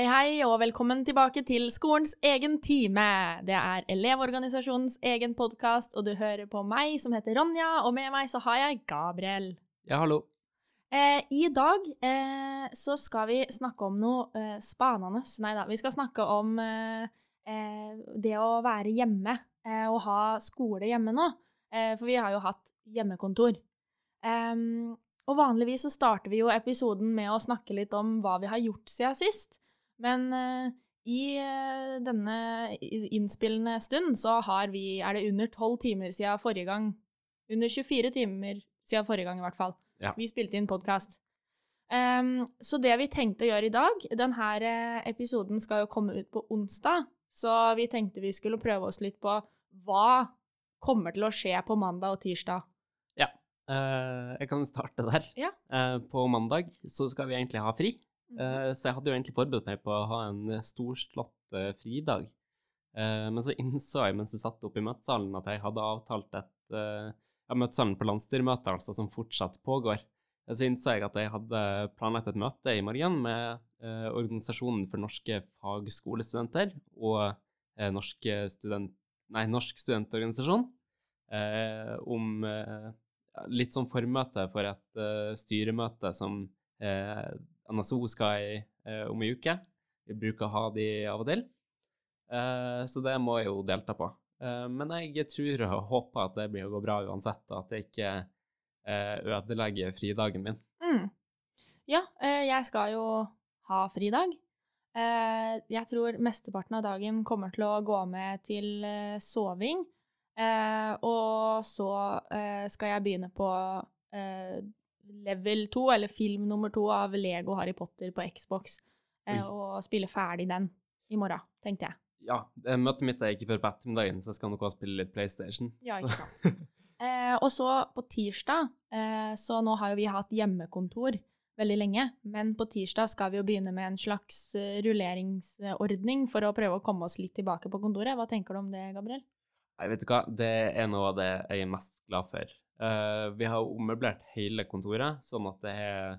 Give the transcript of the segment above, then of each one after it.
Hei, hei, og velkommen tilbake til skolens egen time. Det er Elevorganisasjonens egen podkast, og du hører på meg, som heter Ronja, og med meg så har jeg Gabriel. Ja, hallo. Eh, I dag eh, så skal vi snakke om noe eh, spanende. Nei da, vi skal snakke om eh, eh, det å være hjemme eh, og ha skole hjemme nå. for vi har jo hatt hjemmekontor. Um, og vanligvis så starter vi jo episoden med å snakke litt om hva vi har gjort siden sist. Men uh, i uh, denne innspillende stund så vi, er det under tolv timer siden forrige gang. Under 24 timer siden forrige gang, i hvert fall. Ja. Vi spilte inn podkast. Um, så det vi tenkte å gjøre i dag Denne eh, episoden skal jo komme ut på onsdag, så vi tenkte vi skulle prøve oss litt på hva kommer til å skje på mandag og tirsdag. Ja, uh, jeg kan starte der. Ja. Uh, på mandag så skal vi egentlig ha fri. Uh, så jeg hadde jo egentlig forberedt meg på å ha en storslått fridag. men så innså jeg mens jeg satt oppe i møtesalen at jeg hadde avtalt et ja, møtesalen på landsstyremøtet, altså, som fortsatt pågår. Så innså jeg at jeg hadde planlagt et møte i morgen med Organisasjonen for norske fagskolestudenter og norske student, nei, Norsk studentorganisasjon eh, om eh, litt sånn formøte for et styremøte som NSO skal i eh, om ei uke. Vi bruker å ha de av og til. Eh, så det må jeg jo delta på. men jeg tror og håper at det blir å gå bra uansett, og at det ikke ødelegger fridagen min. Mm. Ja, jeg skal jo ha fridag. jeg tror mesteparten av dagen kommer til å gå med til soving. Eh, og så eh, skal jeg begynne på eh, level to, eller film nummer to av Lego Harry Potter på Xbox, eh, og spille ferdig den i morgen, tenkte jeg. Ja, møtet mitt er ikke før på ettermiddagen, så jeg skal nok også spille litt PlayStation. Ja, ikke sant. Eh, og så på tirsdag, eh, så nå har jo vi hatt hjemmekontor veldig lenge, men på tirsdag skal vi jo begynne med en slags rulleringsordning for å prøve å komme oss litt tilbake på kontoret. Hva tenker du om det, Gabriel? Nei, vet du hva, det er noe av det jeg er mest glad for. Uh, vi har ommøblert hele kontoret, sånn at det er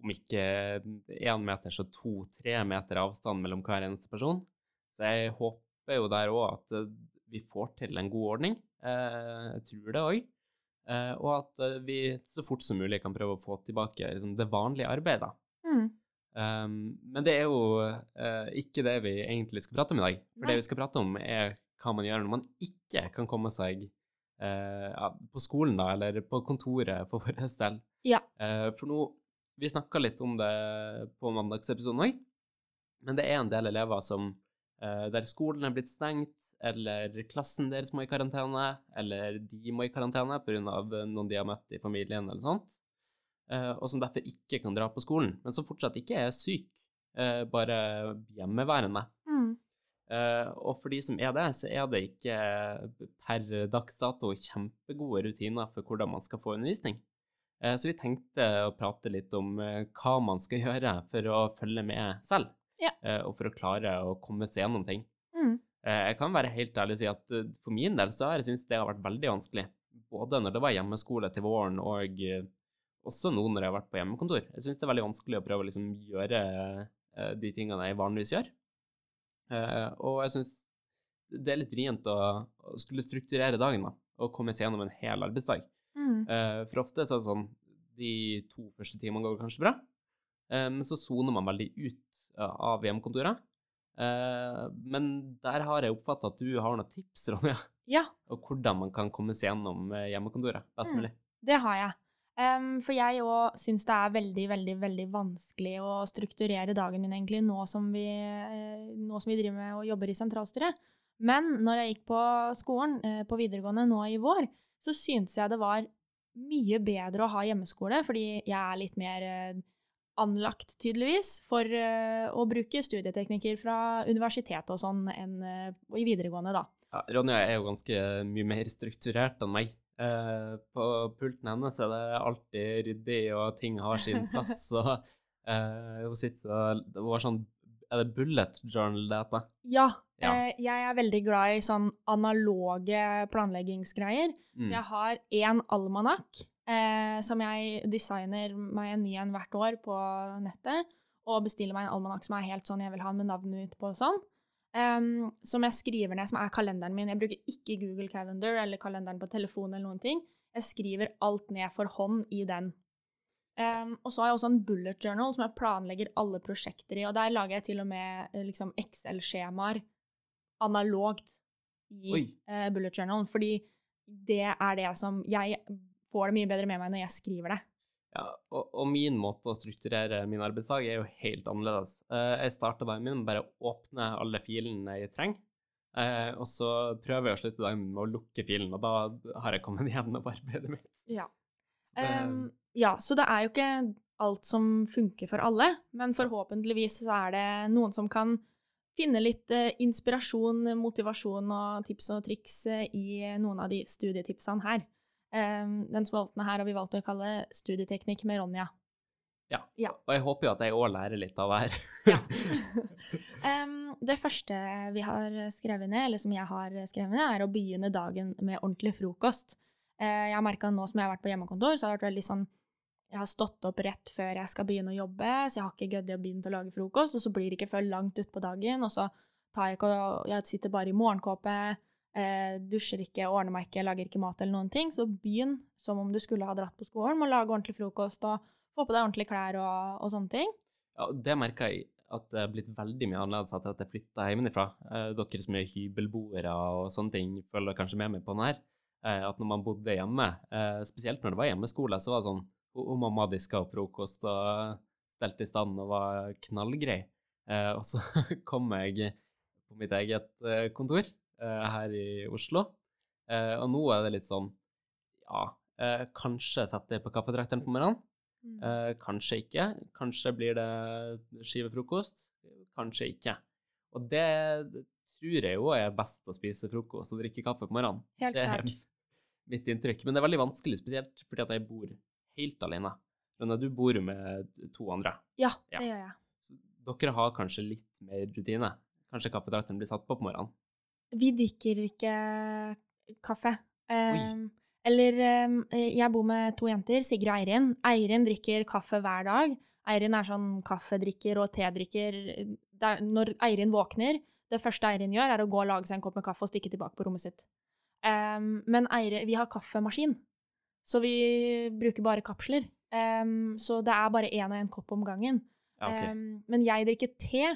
om ikke én meter, så to-tre meter avstand mellom hver eneste person. Så jeg håper jo der òg at uh, vi får til en god ordning. Uh, jeg tror det òg. og at vi så fort som mulig kan prøve å få tilbake liksom, det vanlige arbeidet. Mm. Um, men det er jo ikke det vi egentlig skal prate om i dag. For Nei. det vi skal prate om, er hva man gjør når man ikke kan komme seg eh, ja, på skolen, da, eller på kontoret for vår del. Ja. Eh, for nå Vi snakka litt om det på mandagsepisoden òg, men det er en del elever som eh, der skolen er blitt stengt, eller klassen deres må i karantene, eller de må i karantene pga. noen de har møtt i familien, eller sånt, eh, og som derfor ikke kan dra på skolen, men som fortsatt ikke er syk, eh, bare hjemmeværende. Uh, og for de som er det, så er det ikke per dags dato kjempegode rutiner for hvordan man skal få undervisning. Uh, så vi tenkte å prate litt om uh, hva man skal gjøre for å følge med selv, ja. og for å klare å komme seg gjennom ting. Mm. jeg kan være helt ærlig og si at for min del så har jeg syntes det har vært veldig vanskelig. Både når det var hjemmeskole til våren, og også nå når jeg har vært på hjemmekontor. Jeg syns det er veldig vanskelig å prøve å liksom gjøre de tingene jeg vanligvis gjør. Uh, og jeg syns det er litt vrient å, skulle strukturere dagen da, og komme seg gjennom en hel arbeidsdag. Mm. Uh, for ofte så er det sånn de to første timene går kanskje bra, uh, men så soner man veldig ut av hjemmekontoret. men der har jeg oppfatta at du har noen tips, Ronja, ja. og hvordan man kan komme seg gjennom hjemmekontoret best mm. mulig. Det har jeg. Um, for jeg òg syns det er veldig, veldig veldig vanskelig å strukturere dagen min, egentlig, nå som vi, eh, nå som vi driver med og jobber i sentralstyret. Men når jeg gikk på skolen uh, på videregående nå i vår, så syntes jeg det var mye bedre å ha hjemmeskole, fordi jeg er litt mer uh, anlagt, tydeligvis, for å bruke studieteknikker fra universitetet og sånn enn i videregående, da. Ja, Ronja er jo ganske mye mer strukturert enn meg. Uh, på pulten hennes er det alltid ryddig, og ting har sin plass. og uh, hun sitter og Hun har sånn Er det bullet journal det heter? Ja. ja. Uh, jeg er veldig glad i sånn analoge planleggingsgreier. Mm. Så jeg har én almanakk som jeg designer meg en ny en hvert år på nettet. og bestiller meg en almanakk som er helt sånn jeg vil ha med navnet mitt på og sånn. Um, som jeg skriver ned, som er kalenderen min. Jeg bruker ikke Google Calendar eller kalenderen på telefonen eller noen ting. Jeg skriver alt ned for hånd i den. Um, og så har jeg også en bullet journal som jeg planlegger alle prosjekter i. Og der lager jeg til og med eh, liksom Excel-skjemaer analogt i uh, bullet journalen. Fordi det er det som Jeg får det mye bedre med meg når jeg skriver det. Ja, og, og, min måte å strukturere min arbeidsdag er jo helt annerledes. Uh, jeg starter dagen min med bare å åpne alle filene jeg trenger. Uh, og så prøver jeg å slutte dagen med å lukke filen, og da har jeg kommet gjennom arbeidet mitt. Ja. Det, um, ja, så det er jo ikke alt som funker for alle, men forhåpentligvis så er det noen som kan finne litt uh, inspirasjon, motivasjon og tips og triks i noen av de studietipsene her. Um, den spalten her har vi valgt å kalle Studieteknikk med Ronja. Ja. ja. Og jeg håper jo at jeg òg lærer litt av det her. ja. um, det første vi har skrevet ned, eller som jeg har skrevet ned, er å begynne dagen med ordentlig frokost. Uh, jeg har merka nå som jeg har vært på hjemmekontor, så har det vært veldig sånn Jeg har stått opp rett før jeg skal begynne å jobbe, så jeg har ikke gødd i å begynne å lage frokost, og så blir det ikke før langt utpå dagen, og så tar jeg ikke Jeg sitter bare i morgenkåpe eh, dusjer ikke, ordner meg ikke, lager ikke mat eller noen ting. Så begynn som om du skulle ha dratt på skolen, med å lage ordentlig frokost og få på deg ordentlige klær og, og sånne ting. Ja, det merker jeg at det er blitt veldig mye annerledes etter at jeg flytta hjemmefra. Eh, dere som er hybelboere og sånne ting, følger kanskje med meg på den her. Eh, at når man bodde hjemme, eh, spesielt når det var hjemmeskole, så var det sånn og mamma diska opp frokost og stelte i stand og var knallgrei. Eh, og så kom jeg på mitt eget eh, kontor her i Oslo. Eh, og nå er det litt sånn Ja, eh, kanskje setter jeg på kaffedrakteren på morgenen. Mm. kanskje ikke. Kanskje blir det skivefrokost. Kanskje ikke. Og det tror jeg jo er best å spise frokost og drikke kaffe på morgenen. Helt det er mitt inntrykk. Men det er veldig vanskelig, spesielt fordi at jeg bor helt alene. Men du bor med to andre. Ja, det ja. gjør jeg. dere har kanskje litt mer rutine. Kanskje kaffedrakteren blir satt på på morgenen? Vi drikker ikke kaffe. Um, eller um, Jeg bor med to jenter, Sigrid og Eirin. Eirin drikker kaffe hver dag. Eirin er sånn kaffedrikker og tedrikker. Der, når Eirin våkner, det første Eirin gjør, er å gå og lage seg en kopp med kaffe og stikke tilbake på rommet sitt. Um, men Eirin, vi har kaffemaskin, så vi bruker bare kapsler. så det er bare én og én kopp om gangen. Ja, okay. men jeg drikker te.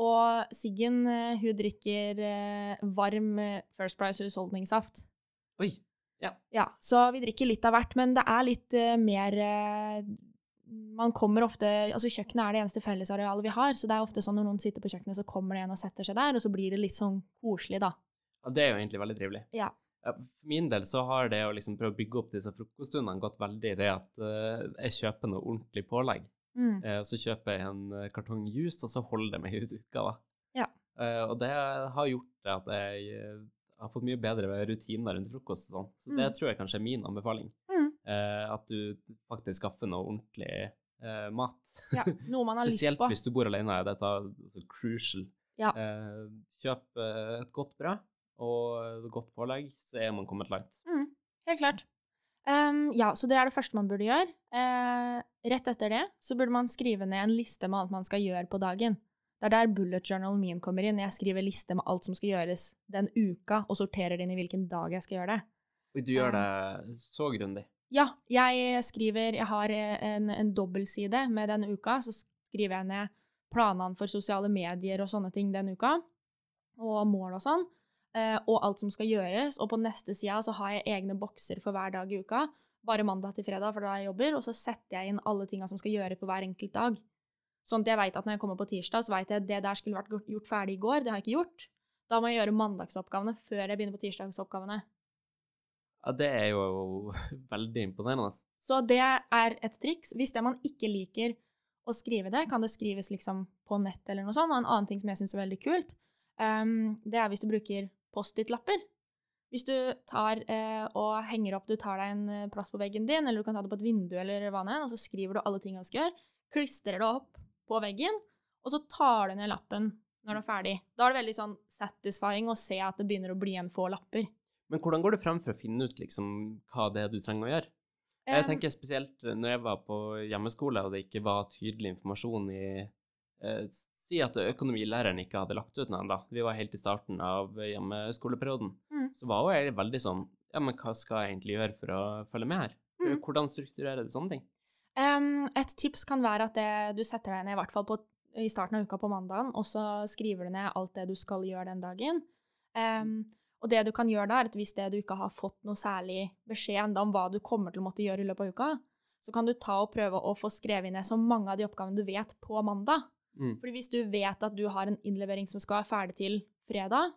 Og Siggen eh, hun drikker eh, varm eh, First Price husholdningssaft. Oi. Ja. ja. Så vi drikker litt av hvert, men det er litt mer Man kommer ofte Altså, kjøkkenet er det eneste fellesarealet vi har, så det er ofte sånn når noen sitter på kjøkkenet, så kommer det en og setter seg der, og så blir det litt sånn koselig, da. Ja, det er jo egentlig veldig trivelig. Ja. For min del så har det å liksom prøve å bygge opp disse frokoststundene gått veldig i det at jeg kjøper noe ordentlig pålegg. Mm. Eh, så kjøper jeg en eh, kartong juice, og så holder det meg ut uka, da. Ja. Eh, og det har gjort at jeg eh, har fått mye bedre rutiner rundt frokost og sånn. Så mm. det tror jeg kanskje er min anbefaling. Mm. Eh, at du faktisk skaffer noe ordentlig eh, mat. Ja, noe man har lyst på. Spesielt hvis du bor alene, er dette altså, crucial. Ja. kjøp et godt brød og godt pålegg, så er man kommet langt. Mm. Helt klart. Um, ja, så det er det første man burde gjøre. Uh, rett etter det så burde man skrive ned en liste med alt man skal gjøre på dagen. Det er der bullet journalen min kommer inn. Jeg skriver liste med alt som skal gjøres den uka, og sorterer det inn i hvilken dag jeg skal gjøre det. Og du gjør det så grundig? Ja, jeg skriver Jeg har en, en dobbeltside med den uka. Så skriver jeg ned planene for sosiale medier og sånne ting den uka, og mål og sånn. Eh, og alt som skal gjøres. Og på neste sida så har jeg egne bokser for hver dag i uka. Bare mandag til fredag, for da jeg jobber. Og så setter jeg inn alle tinga som skal gjøre på hver enkelt dag. Sånn at jeg veit at når jeg kommer på tirsdag, så veit jeg at det der skulle vært gjort ferdig i går. Det har jeg ikke gjort. Da må jeg gjøre mandagsoppgavene før jeg begynner på tirsdagsoppgavene. Ja, det er jo veldig imponerende. Så det er et triks. Hvis det man ikke liker å skrive det, kan det skrives liksom på nett eller noe sånt. Og en annen ting som jeg syns er veldig kult, um, det er hvis du bruker Post-It-lapper. Hvis du tar eh, og henger opp Du tar deg en eh, plass på veggen din, eller du kan ta det på et vindu, eller hva det er, og så skriver du alle tingene du skal gjøre, klistrer det opp på veggen, og så tar du ned lappen når du er ferdig. Da er det veldig sånn satisfying å se at det begynner å bli igjen få lapper. Men hvordan går det frem for å finne ut liksom hva det er du trenger å gjøre? Jeg tenker spesielt når jeg var på hjemmeskole og det ikke var tydelig informasjon i eh, Si at økonomilæreren ikke hadde lagt ut noe ennå. Vi var helt i starten av hjemmeskoleperioden. Mm. Så var hun egentlig veldig sånn Ja, men hva skal jeg egentlig gjøre for å følge med her? Mm. Hvordan strukturerer du sånne ting? Um, et tips kan være at det, du setter deg ned i hvert fall på, i starten av uka på mandagen, og så skriver du ned alt det du skal gjøre den dagen. Um, og det du kan gjøre da, er at hvis det du ikke har fått noe særlig beskjed om hva du kommer til å måtte gjøre i løpet av uka, så kan du ta og prøve å få skrevet ned så mange av de oppgavene du vet på mandag. Mm. Fordi hvis du vet at du har en innlevering som skal være ferdig til fredag,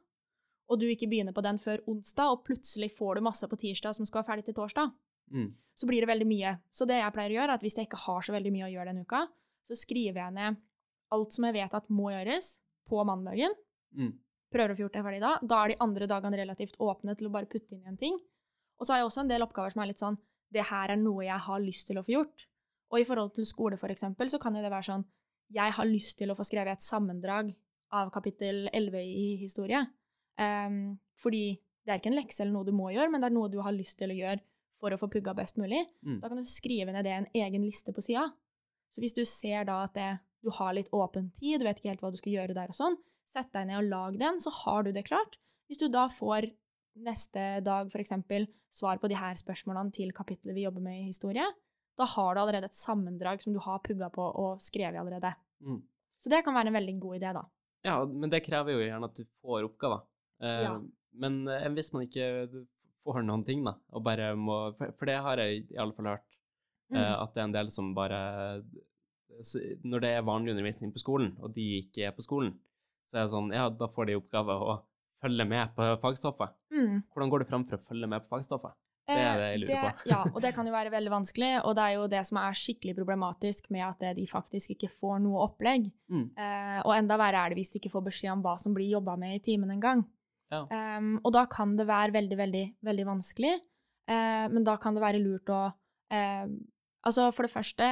og du ikke begynner på den før onsdag, og plutselig får du masse på tirsdag som skal være ferdig til torsdag, Mm. så blir det veldig mye. Så det jeg pleier å gjøre, er at hvis jeg ikke har så veldig mye å gjøre den uka, så skriver jeg ned alt som jeg vet at må gjøres, på mandagen. Mm. Prøver å få gjort det ferdig da. Da er de andre dagene relativt åpne til å bare putte inn igjen ting. Og så har jeg også en del oppgaver som er litt sånn Det her er noe jeg har lyst til å få gjort. Og i forhold til skole, for eksempel, så kan jo det være sånn Jeg har lyst til å få skrevet et sammendrag av kapittel 11 i historie. Um, fordi det er ikke en lekse eller noe du må gjøre, men det er noe du har lyst til å gjøre for å få pugga best mulig. Mm. Da kan du skrive ned det i en egen liste på sida. Så hvis du ser da at det, du har litt åpen tid, du vet ikke helt hva du skal gjøre der og sånn, sett deg ned og lag den, så har du det klart. Hvis du da får neste dag eksempel svar på de her spørsmålene til kapittelet vi jobber med i historie, da har du allerede et sammendrag som du har pugga på og skrevet allerede. Mm. Så det kan være en veldig god idé, da. Ja, men det krever jo gjerne at du får oppgaver. Eh, Ja. Men eh, hvis man ikke får noen ting, da, og bare må For, det har jeg i alle fall hørt, eh, Mm. at det er en del som bare Når det er vanlig undervisning på skolen, og de ikke er på skolen, så er det sånn Ja, da får de oppgave å følge med på fagstoffet. Mm. Hvordan går du fram for å følge med på fagstoffet? Det er det jeg lurer det, på. ja, og det kan jo være veldig vanskelig, og det er jo det som er skikkelig problematisk med at eh, de faktisk ikke får noe opplegg. Mm. Eh, og enda verre er det hvis de ikke får beskjed om hva som blir jobba med i timen en gang. Ja. Um, og da kan det være veldig, veldig, veldig vanskelig. Eh, men da kan det være lurt å eh, Altså, for det første,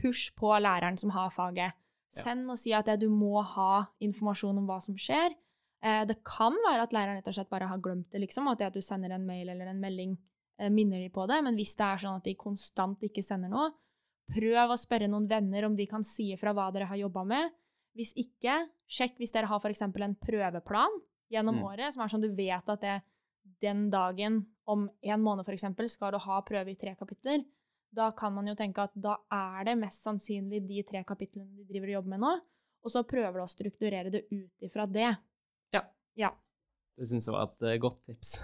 push på læreren som har faget. Send og si at eh, du må ha informasjon om hva som skjer. Eh, det kan være at læreren rett og slett bare har glemt det, liksom, at det at du sender en mail eller en melding eh, minner de på det. Men hvis det er sånn at de konstant ikke sender noe, prøv å spørre noen venner om de kan si ifra hva dere har jobba med. Hvis ikke, sjekk hvis dere har f.eks. en prøveplan gjennom Mm. året, som er sånn du vet at det, den dagen om en måned f.eks. skal du ha prøve i tre kapitler. Da kan man jo tenke at da er det mest sannsynlig de tre kapitlene de driver og jobber med nå, og så prøver du å strukturere det ut ifra det. Ja. Ja. Det syns jeg var et eh, godt tips.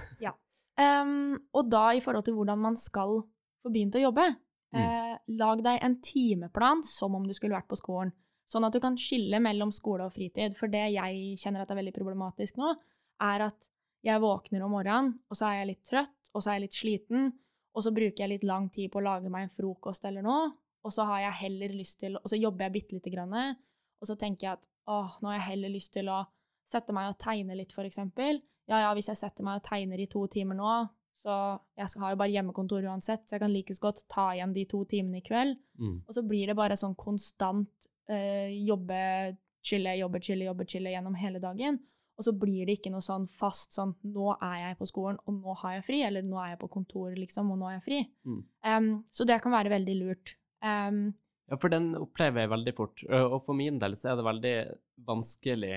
Ehm, og da i forhold til hvordan man skal få begynt å jobbe, Mm. eh, lag deg en timeplan som om du skulle vært på skolen. Sånn at du kan skille mellom skole og fritid. For det jeg kjenner at er veldig problematisk nå, er at jeg våkner om morgenen, og så er jeg litt trøtt, og så er jeg litt sliten, og så bruker jeg litt lang tid på å lage meg en frokost eller noe, og så har jeg heller lyst til Og så jobber jeg bitte lite grann, og så tenker jeg at åh, nå har jeg heller lyst til å sette meg og tegne litt, for eksempel. Ja, ja, hvis jeg setter meg og tegner i to timer nå, så jeg skal- har jo bare hjemmekontor uansett, så jeg kan like så godt ta igjen de to timene i kveld. Mm. Og så blir det bare sånn konstant eh, jobbe, chille, jobbe, chille, jobbe, chille gjennom hele dagen. Og så blir det ikke noe sånn fast sånn nå er jeg på skolen, og nå har jeg fri, eller nå er jeg på kontoret, liksom, og nå er jeg fri. Mm. Um, så det kan være veldig lurt. Um, Ja, for den opplever jeg veldig fort. Og for min del så er det veldig vanskelig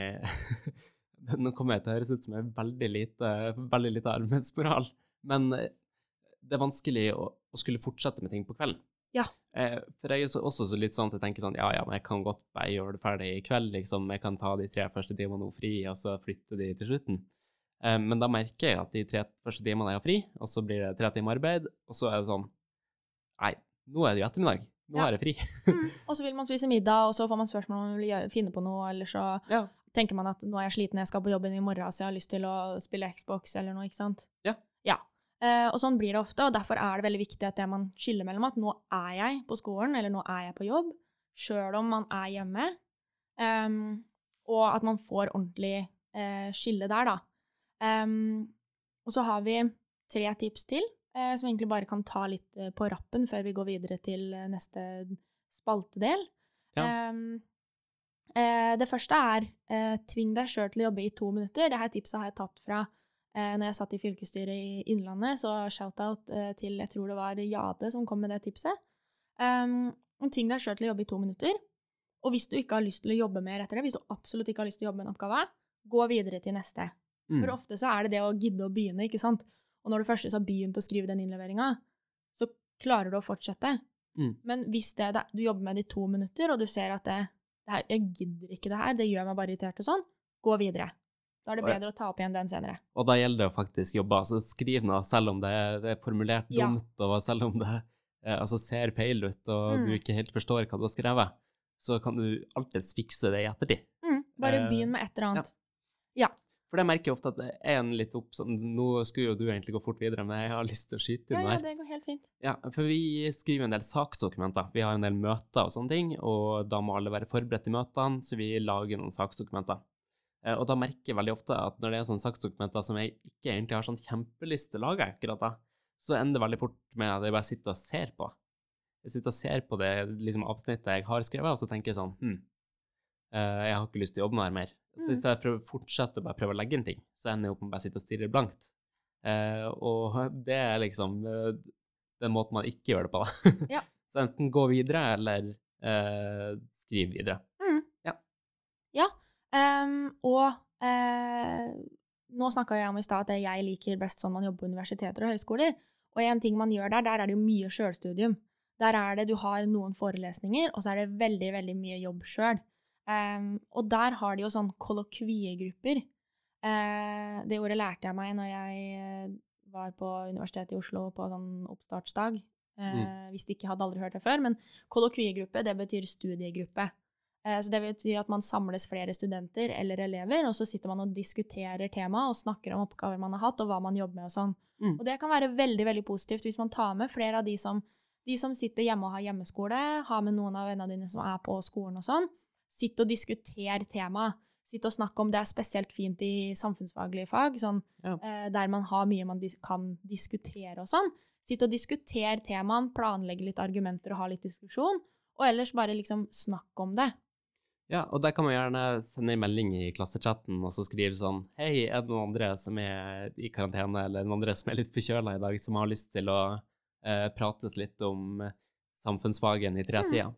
Nå kommer jeg til å høres ut som jeg veldig lite, veldig lite arbeidsmoral, men eh, det er vanskelig å, å skulle fortsette med ting på kvelden. Ja. Eh, for jeg er jo også så litt sånn at jeg tenker sånn, ja, ja, men jeg kan godt bare gjøre det ferdig i kveld, liksom. Jeg kan ta de tre første timene nå fri, og så flytte de til slutten. Eh, men da merker jeg at de tre første timene jeg har fri, og så blir det tre timer arbeid, og så er det sånn, nei, nå er det jo ettermiddag. Nå Ja. er jeg fri. mm, og så vil man spise middag, og så får man spørsmål om man vil gjøre, finne på noe, eller så Ja. Tenker man at nå er jeg sliten, jeg skal på jobben i morgen, så jeg har lyst til å spille Xbox eller noe, ikke sant? Ja. Ja. Eh, og sånn blir det ofte, og derfor er det veldig viktig at det man skiller mellom at nå er jeg på skolen, eller nå er jeg på jobb, sjøl om man er hjemme, um, og at man får ordentlig eh, skille der, da. Um, og så har vi tre tips til, eh, som egentlig bare kan ta litt eh, på rappen før vi går videre til eh, neste spaltedel. Ja. Eh, det første er eh, tving deg sjøl til å jobbe i to minutter. Dette tipset har jeg tatt fra eh, når jeg satt i fylkesstyret i Innlandet, så shout-out eh, til jeg tror det var Jade som kom med det tipset. Um, tving deg sjøl til å jobbe i to minutter. Og hvis du ikke har lyst til å jobbe mer etter det, hvis du absolutt ikke har lyst til å jobbe med en oppgave, gå videre til neste. Mm. For ofte så er det det å gidde å begynne, ikke sant. Og når du først har begynt å skrive den innleveringa, så klarer du å fortsette. Mm. Men hvis det, du jobber med det i to minutter, og du ser at det her, jeg gidder ikke det her, det gjør meg bare irritert og sånn, gå videre. Da er det bedre å ta opp igjen den senere. Og da gjelder det å faktisk jobbe. Altså, skriv noe selv om det er, det er formulert Ja. dumt, og selv om det eh, altså, ser feil ut, og du Mm. ikke helt forstår hva du har skrevet, så kan du alltids fikse det i ettertid. Mm, bare Eh, begynn med et eller annet. For jeg merker ofte at det er en litt opp sånn Nå skulle jo du egentlig gå fort videre, men jeg har lyst til å skyte Ja, inn ja, der. det går helt fint. Ja, for vi skriver en del saksdokumenter. Vi har en del møter og sånne ting, og da må alle være forberedt i møtene, så vi lager noen saksdokumenter. Eh, Og da merker jeg veldig ofte at når det er sånne saksdokumenter som jeg ikke egentlig har sånn kjempelyst til å lage akkurat da, så ender det veldig fort med at jeg bare sitter og ser på. Jeg sitter og ser på det liksom, avsnittet jeg har skrevet, og så tenker jeg sånn hm, jeg har ikke lyst til å jobbe med det mer. Så hvis jeg fortsetter for å bare prøve å legge inn ting, så ender jeg opp med å bare sitte og stirre blankt. Eh, og det er liksom eh, den måten man ikke gjør det på. Ja. så enten gå videre, eller eh, skriv videre. Ja. ehm, og uh, nå snakka jeg om i stad at jeg liker best sånn man jobber på universiteter og høyskoler. Og en ting man gjør der, der er det jo mye sjølstudium. Der er det du har noen forelesninger, og så er det veldig, veldig mye jobb sjøl. Og der har de jo sånn kollokviegrupper. Uh, det ordet lærte jeg meg når jeg eh, var på Universitetet i Oslo på sånn oppstartsdag. Eh, Hvis de ikke hadde aldri hørt det før. Men kollokviegruppe, det betyr studiegruppe. Så det betyr at man samles flere studenter eller elever, og så sitter man og diskuterer temaet og snakker om oppgaver man har hatt, og hva man jobber med og sånn. Mm. Og det kan være veldig veldig positivt hvis man tar med flere av de som, de som sitter hjemme og har hjemmeskole, har med noen av vennene dine som er på skolen og sånn. Sitt og diskuter temaet. Sitt og snakk om det er spesielt fint i samfunnsfaglige fag, sånn, Ja. eh, der man har mye man dis kan diskutere og sånn. Sitt og diskuter temaene, planlegge litt argumenter og ha litt diskusjon. Og ellers bare liksom snakk om det. Ja, og der kan man gjerne sende en melding i klassechatten og så skrive sånn Hei, er det noen andre som er i karantene, eller noen andre som er litt forkjøla i dag, som har lyst til å eh, prates litt om eh, samfunnsfagen i tretida?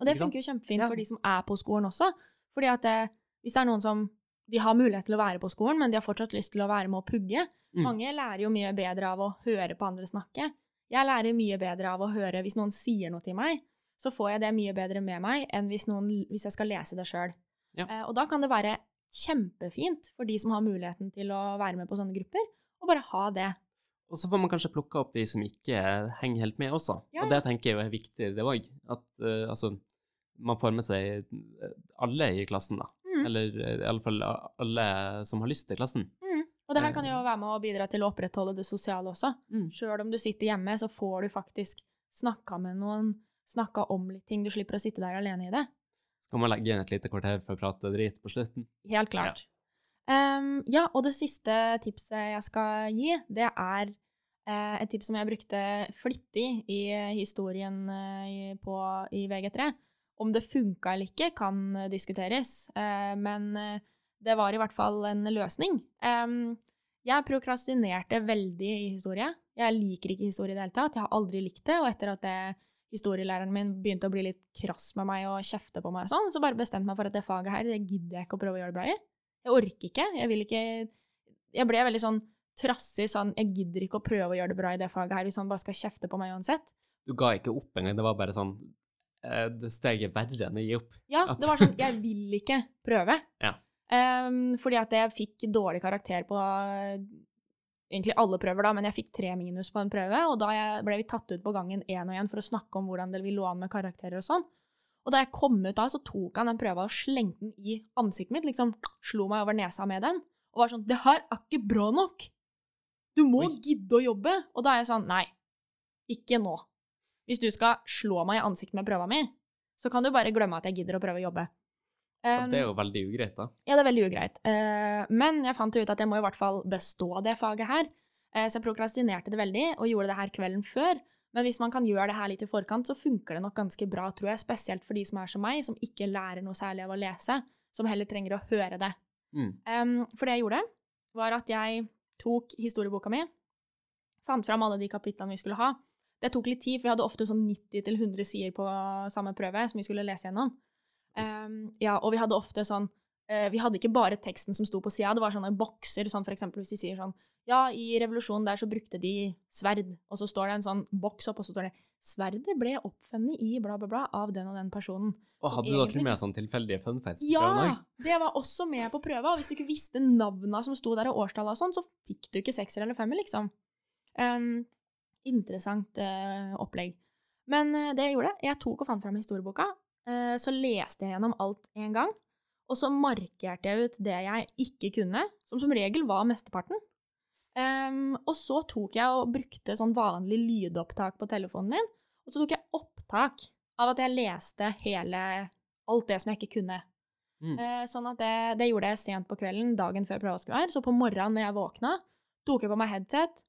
Og det funker jo kjempefint Ja. for de som er på skolen også. Fordi at det, hvis det er noen som de har mulighet til å være på skolen, men de har fortsatt lyst til å være med å pugge. Mm. Mange lærer jo mye bedre av å høre på andre snakke. Jeg lærer mye bedre av å høre hvis noen sier noe til meg, så får jeg det mye bedre med meg enn hvis, noen, hvis jeg skal lese det sjøl. Ja. Eh, og da kan det være kjempefint for de som har muligheten til å være med på sånne grupper, å bare ha det. Og så får man kanskje plukke opp de som ikke henger helt med også. Ja, Og det tenker jeg er viktig, det òg. At uh, altså, man får med seg eh, alle i klassen, da. Mm. Eller iallfall i alle som har lyst til klassen. Mm. Og det her kan jo være med å bidra til å opprettholde det sosiale også. Mm. Sjøl om du sitter hjemme, så får du faktisk snakka med noen, snakka om litt ting. Du slipper å sitte der alene i det. Så kan man legge inn et lite kvarter for å prate drit på slutten. Helt klart. Ehm, ja, og det siste tipset jeg skal gi, det er uh, et tips som jeg brukte flittig i historien uh, på, i VG3. Om det funka eller ikke, kan eh, diskuteres, uh, men eh, det var i hvert fall en løsning. Um, jeg prokrastinerte veldig i historie. Jeg liker ikke historie i det hele tatt. Jeg har aldri likt det, og etter at det, historielæreren min begynte å bli litt krass med meg og kjefte på meg og sånn, så bare bestemte jeg meg for at det faget her, det gidder jeg ikke å prøve å gjøre det bra i. Jeg orker ikke. Jeg vil ikke Jeg ble veldig sånn trassig sånn Jeg gidder ikke å prøve å gjøre det bra i det faget her hvis han bare skal kjefte på meg uansett. Du ga ikke opp engang, det var bare sånn eh, Det steget verre enn å gi opp. Ja, det var sånn Jeg vil ikke prøve. Ja. Um, fordi at jeg fikk dårlig karakter på egentlig alle prøver, da, men jeg fikk tre minus på en prøve, og da ble vi tatt ut på gangen én og én for å snakke om hvordan det vi lå an med karakterer og sånn. Og da jeg kom ut da, så tok han den prøva og slengte den i ansiktet mitt, liksom slo meg over nesa med den, og var sånn 'Det her er ikke bra nok! Du må Oi. gidde å jobbe!' Og da er jeg sånn 'Nei, ikke nå. Hvis du skal slå meg i ansiktet med prøva mi, så kan du bare glemme at jeg gidder å prøve å jobbe.' Um, det er jo veldig ugreit, da. ja, det er veldig ugreit. Uh, men jeg fant ut at jeg må i hvert fall bestå det faget her. uh, så jeg prokrastinerte det veldig, og gjorde det her kvelden før. Men hvis man kan gjøre det her litt i forkant, så funker det nok ganske bra, tror jeg. Spesielt for de som er som meg, som ikke lærer noe særlig av å lese, som heller trenger å høre det. Mm. Um, for det jeg gjorde, var at jeg tok historieboka mi, fant fram alle de kapitlene vi skulle ha. Det tok litt tid, for vi hadde ofte sånn 90-100 sider på samme prøve som vi skulle lese gjennom. Um, ja, og vi hadde ofte sånn uh, Vi hadde ikke bare teksten som sto på sida, det var sånne bokser, sånn for eksempel hvis de sier sånn Ja, i revolusjonen der så brukte de sverd, og så står det en sånn boks opp, og så står det Sverdet ble oppfunnet i bla, bla, bla av den og den personen. Og hadde du dere egentlig- med sånn tilfeldige fun facts på Ja! prøven òg? Det var også med på prøva, og hvis du ikke visste navna som sto der, og årstallet og sånn, så fikk du ikke sekser eller femmer, liksom. Um, interessant uh, opplegg. Men uh, det jeg gjorde, jeg tok og fant fram historieboka, uh, så leste jeg gjennom alt en gang, og så markerte jeg ut det jeg ikke kunne, som som regel var mesteparten. Ehm, og så tok jeg og brukte sånn vanlig lydopptak på telefonen min, og så tok jeg opptak av at jeg leste hele alt det som jeg ikke kunne. Mm. Uh, sånn at det, det gjorde jeg sent på kvelden, dagen før prøva skulle være. Så på morgenen når jeg våkna, tok jeg på meg headset,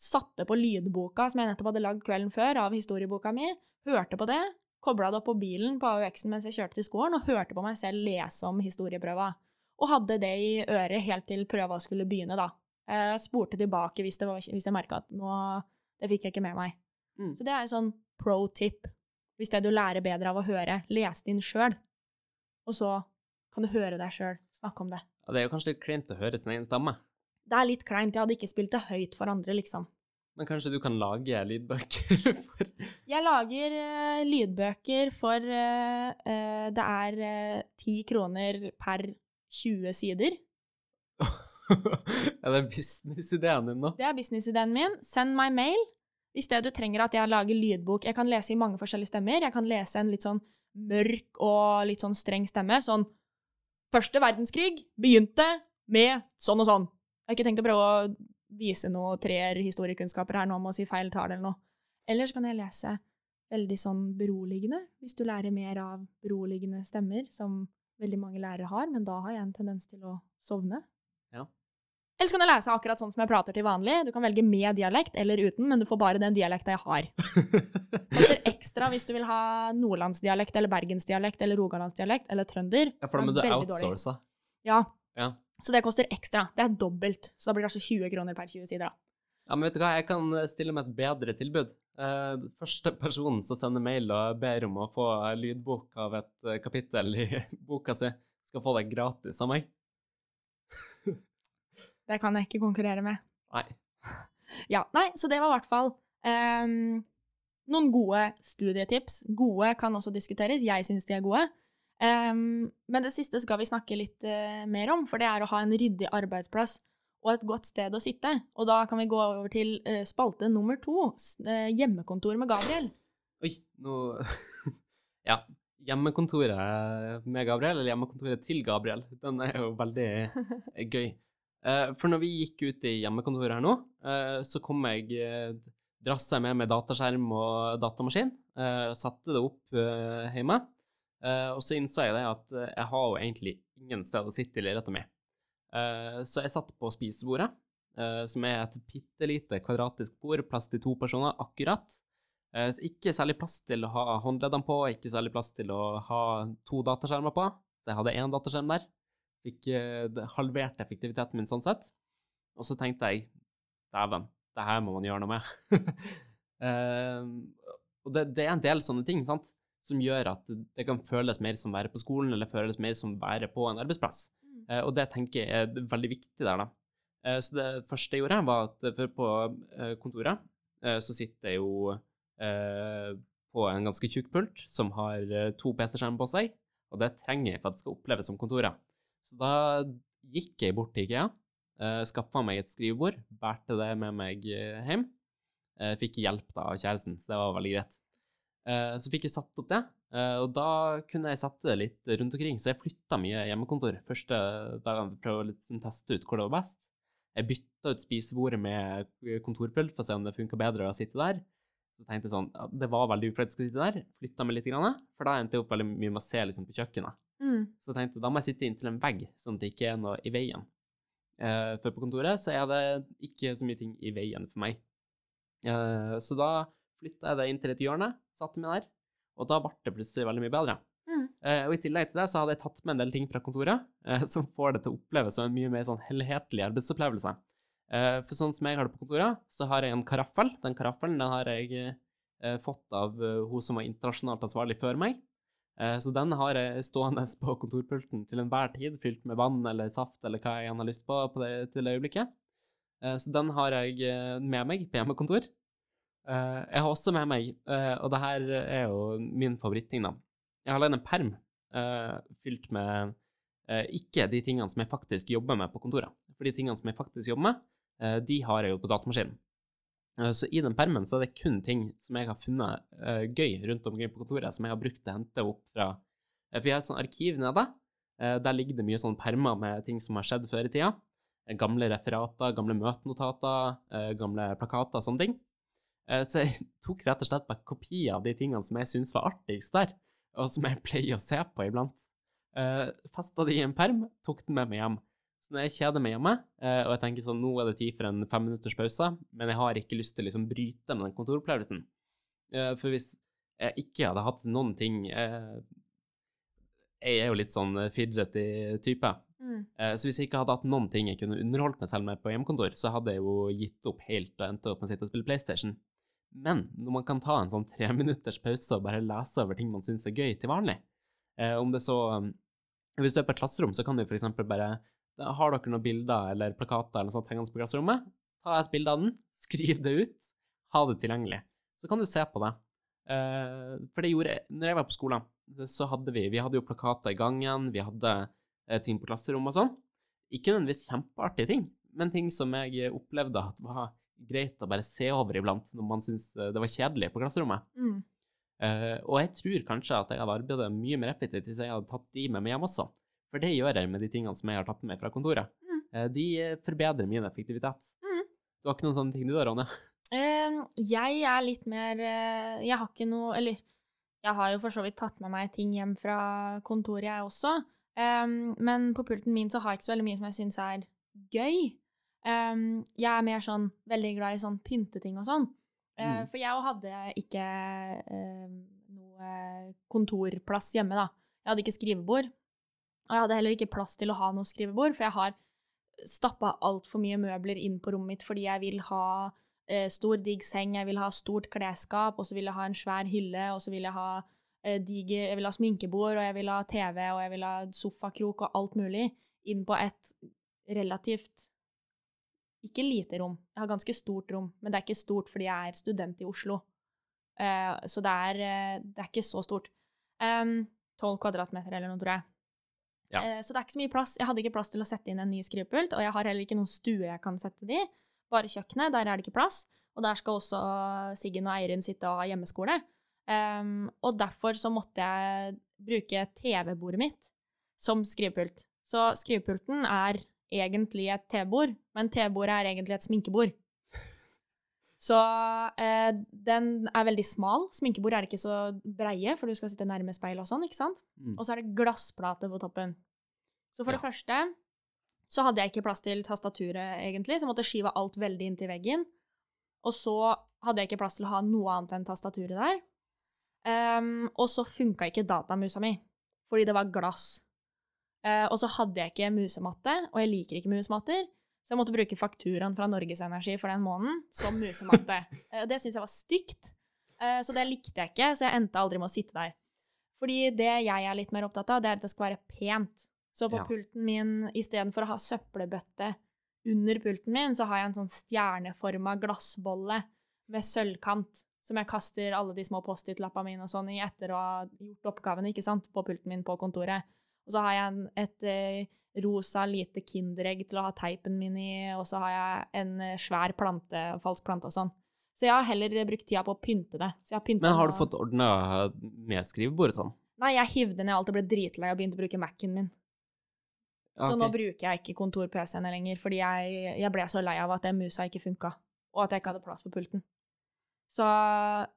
satte på lydboka som jeg nettopp hadde lagd kvelden før av historieboka mi, hørte på det, kobla det opp på bilen på AUX-en mens jeg kjørte til skolen, og hørte på meg selv lese om historieprøva. Og hadde det i øret helt til prøva skulle begynne, da. Eh, spurte tilbake hvis, det var, hvis jeg merka at nå Det fikk jeg ikke med meg. Mm. Så det er en sånn pro tip. Hvis det du lærer bedre av å høre, les det inn sjøl. Og så kan du høre deg sjøl snakke om det. Ja, det er jo kanskje litt kleint å høre sin egen stemme, Det er litt kleint. Jeg hadde ikke spilt det høyt for andre, liksom. men kanskje du kan lage lydbøker for Jeg lager uh, lydbøker for uh, uh, Det er ti kroner per 20 sider. Er det businessideen din nå? Det er businessideen min. Send meg mail hvis det du trenger at jeg lager lydbok. Jeg kan lese i mange forskjellige stemmer. Jeg kan lese en litt sånn mørk og litt sånn streng stemme. Sånn Første verdenskrig begynte med sånn og sånn. Jeg har ikke tenkt å prøve å vise noe treer historiekunnskaper her nå om å si feil tall eller noe. Eller så kan jeg lese veldig sånn beroligende, hvis du lærer mer av beroligende stemmer, som veldig mange lærere har, men da har jeg en tendens til å sovne. Ja. Eller så kan jeg lese akkurat sånn som jeg prater til vanlig. Du kan velge med dialekt eller uten, men du får bare den dialekta jeg har. Koster ekstra hvis du vil ha nordlandsdialekt eller bergensdialekt eller rogalandsdialekt eller trønder. Ja, for da må er du outsource. Ja. Ja. Så det koster ekstra. Det er dobbelt. Så da blir det altså 20 kroner per 20 sider, da. Ja, men vet du hva, jeg kan stille med et bedre tilbud. Eh, første personen som sender mail og ber om å få lydbok av et eh, kapittel i boka si, skal få det gratis av meg. Det kan jeg ikke konkurrere med. Nei. Ja, nei, så det var i hvert fall um, noen gode studietips. Gode kan også diskuteres. Jeg syns de er gode. Um, men det siste skal vi snakke litt uh, mer om, for det er å ha en ryddig arbeidsplass og et godt sted å sitte. Og da kan vi gå over til uh, spalte nummer to, eh, hjemmekontor med Gabriel. Oi, nå Ja. Hjemmekontoret med Gabriel, eller hjemmekontoret til Gabriel, den er jo veldig gøy. Eh, For når vi gikk ut i hjemmekontoret her nå, eh, så kom jeg eh, Drassa jeg med meg dataskjerm og datamaskin, satte det opp hjemme. Og så innså jeg det at jeg har jo egentlig ingen sted å sitte i leiligheten min. Eh, Så jeg satt på spisebordet, som er et bitte lite kvadratisk bord, plass til to personer, akkurat. Ikke særlig plass til å ha håndleddene på, ikke særlig plass til å ha to dataskjermer på. Så jeg hadde én dataskjerm der. Fikk eh, halvert effektiviteten min sånn sett. Og så tenkte jeg dæven, det her må man gjøre noe med. Eh, og det, det er en del sånne ting sant, som gjør at det kan føles mer som å være på skolen, eller føles mer som å være på en arbeidsplass. Eh, og det tenker jeg er veldig viktig der, da. Eh, så det første jeg gjorde, var at for på kontoret eh, så sitter jeg jo eh, på en ganske tjukk pult som har to PC-skjermer på seg, og det trenger jeg for at det skal oppleves som kontoret. Så da gikk jeg bort til IKEA, uh, skaffa meg et skrivebord, bærte det med meg eh, hjem. Eh, fikk hjelp da av kjæresten, så det var veldig greit. Eh, så fikk jeg satt opp det, eh, og da kunne jeg sette det litt rundt omkring. Så jeg flytta mye hjemmekontor første dagene prøve å liksom teste ut hvor det var best. Jeg bytta ut spisebordet med kontorpult for å se om det funka bedre å sitte der. Så tenkte jeg sånn, ja, Det var veldig upraktisk å sitte der. Flytta meg litt, grann, for da endte jeg opp veldig mye med å se liksom, på kjøkkenet. Mm. Så jeg tenkte da må jeg sitte inntil en vegg, sånn at det ikke er noe i veien. Eh, for på kontoret så er det ikke så mye ting i veien for meg. Eh, så da flytta jeg det inn til et hjørne, satte meg der, og da ble det plutselig veldig mye bedre. Mm. Eh, og i tillegg til det så hadde jeg tatt med en del ting fra kontoret eh, som får det til å oppleves som en mye mer sånn helhetlig arbeidsopplevelse. Eh, for sånn som jeg har det på kontoret, så har jeg en karaffel. Den karaffelen den har jeg eh, fått av eh, hun som var internasjonalt ansvarlig før meg. Så den har jeg stående på kontorpulten til enhver tid, fylt med vann eller saft eller hva jeg har lyst på, på det, til det øyeblikket. Så den har jeg med meg på hjemmekontor. Jeg har også med meg, og det her er jo min favoritting, da. Jeg har lagd en perm fylt med ikke de tingene som jeg faktisk jobber med på kontoret. For de tingene som jeg faktisk jobber med, de har jeg jo på datamaskinen. Eh, Så i den permen så er det kun ting som jeg har funnet eh, gøy rundt omkring på kontoret, som jeg har brukt til å hente opp fra eh, For jeg har et sånt arkiv nede. Eh, der ligger det mye sånn permer med ting som har skjedd før i tida. Eh, gamle referater, gamle møtenotater, eh, gamle plakater, og sånne ting. Eh, så jeg tok rett og slett bare kopi av de tingene som jeg syns var artigst der, og som jeg pleier å se på iblant. Festa de i en perm, tok den med meg hjem. Så når jeg kjeder meg hjemme, eh, og jeg tenker sånn, nå er det tid for en fem minutters pause, men jeg har ikke lyst til å liksom bryte med den kontoropplevelsen. Eh, for hvis jeg ikke hadde hatt noen ting eh, Jeg er jo litt sånn fidgety type. Mm. Så hvis jeg ikke hadde hatt noen ting jeg kunne underholdt meg selv med på hjemmekontor, så hadde jeg jo gitt opp helt og endte opp med å sitte og spille PlayStation. Men når man kan ta en sånn treminutters pause og bare lese over ting man syns er gøy til vanlig, om det så Hvis du er på et klasserom, så kan du f.eks. bare Har dere noen bilder eller plakater eller noe sånt hengende på klasserommet? Ta et bilde av den, skriv det ut, ha det tilgjengelig. Så kan du se på det. Eh, for det gjorde jeg Når jeg var på skolen, så hadde vi Vi hadde jo plakater i gangen, vi hadde eh, ting på klasserommet og sånn. Ikke nødvendigvis kjempeartige ting, men ting som jeg opplevde at var greit å bare se over iblant når man syntes eh, det var kjedelig på klasserommet. Mm. Uh, og jeg tror kanskje at jeg hadde arbeidet mye mer effektivt hvis jeg hadde tatt de med meg hjem også. For det gjør jeg med de tingene som jeg har tatt med fra kontoret. Mm. Eh, de eh, forbedrer min effektivitet. Mm. Du har ikke noen sånne ting du da, Ronja? Uh, jeg er litt mer uh, Jeg har ikke noe Eller jeg har jo for så vidt tatt med meg ting hjem fra kontoret, jeg også. Um, men på pulten min så har jeg ikke så veldig mye som jeg syns er gøy. Um, jeg er mer sånn veldig glad i sånn pynteting og sånn. Uh, Mm. For jeg hadde ikke noe kontorplass hjemme, da. Jeg hadde ikke skrivebord. Og jeg hadde heller ikke plass til å ha noe skrivebord, for jeg har stappa altfor mye møbler inn på rommet mitt fordi jeg vil ha eh, stor, digg seng, jeg vil ha stort klesskap, og så vil jeg ha en svær hylle, og så vil jeg ha eh, diger Jeg vil ha sminkebord, og jeg vil ha TV, og jeg vil ha sofakrok og alt mulig inn på et relativt ikke lite rom. Jeg har ganske stort rom, men det er ikke stort fordi jeg er student i Oslo. Eh, så det er, eh, det er ikke så stort. Tolv kvadratmeter eller noe, tror jeg. Ja. Eh, så det er ikke så mye plass. Jeg hadde ikke plass til å sette inn en ny skrivepult, og jeg har heller ikke noen stue jeg kan sette de. Bare kjøkkenet, der er det ikke plass. Og der skal også Siggen og Eirin sitte og ha hjemmeskole. Um, og derfor så måtte jeg bruke TV-bordet mitt som skrivepult. Så skrivepulten er egentlig et TV-bord, men TV-bordet er egentlig et sminkebord. Så eh, den er veldig smal. Sminkebord er ikke så breie, for du skal sitte nærme speilet og sånn, ikke sant? Mm. Og så er det glassplate på toppen. Så for Ja. det første så hadde jeg ikke plass til tastaturet, egentlig, så jeg måtte skive alt veldig inntil veggen. Og så hadde jeg ikke plass til å ha noe annet enn tastaturet der. Um, og så funka ikke datamusa mi, fordi det var glass. Uh, og så hadde jeg ikke musematte, og jeg liker ikke musematter, så jeg måtte bruke fakturaen fra Norges Energi for den måneden som musematte. Eh, det syntes jeg var stygt, eh, så det likte jeg ikke, så jeg endte aldri med å sitte der. Fordi det jeg er litt mer opptatt av, det er at det skal være pent. Så på Ja. pulten min, istedenfor å ha søppelbøtte under pulten min, så har jeg en sånn stjerneforma glassbolle med sølvkant, som jeg kaster alle de små Post-It-lappene mine og sånn i etter å ha gjort oppgavene, ikke sant, på pulten min på kontoret. Og så har jeg en, et eh, rosa lite kinderegg til å ha teipen min i, og så har jeg en eh, svær plante, falsk plante og sånn. Så jeg har heller brukt tida på å pynte det. Har Men har du fått ordna med skrivebordet sånn? Nei, jeg hivde ned alt og ble dritlei og begynte å bruke Mac-en min. Så nå bruker jeg ikke kontor-PC-ene lenger, fordi jeg, jeg ble så lei av at den musa ikke funka, og at jeg ikke hadde plass på pulten. Så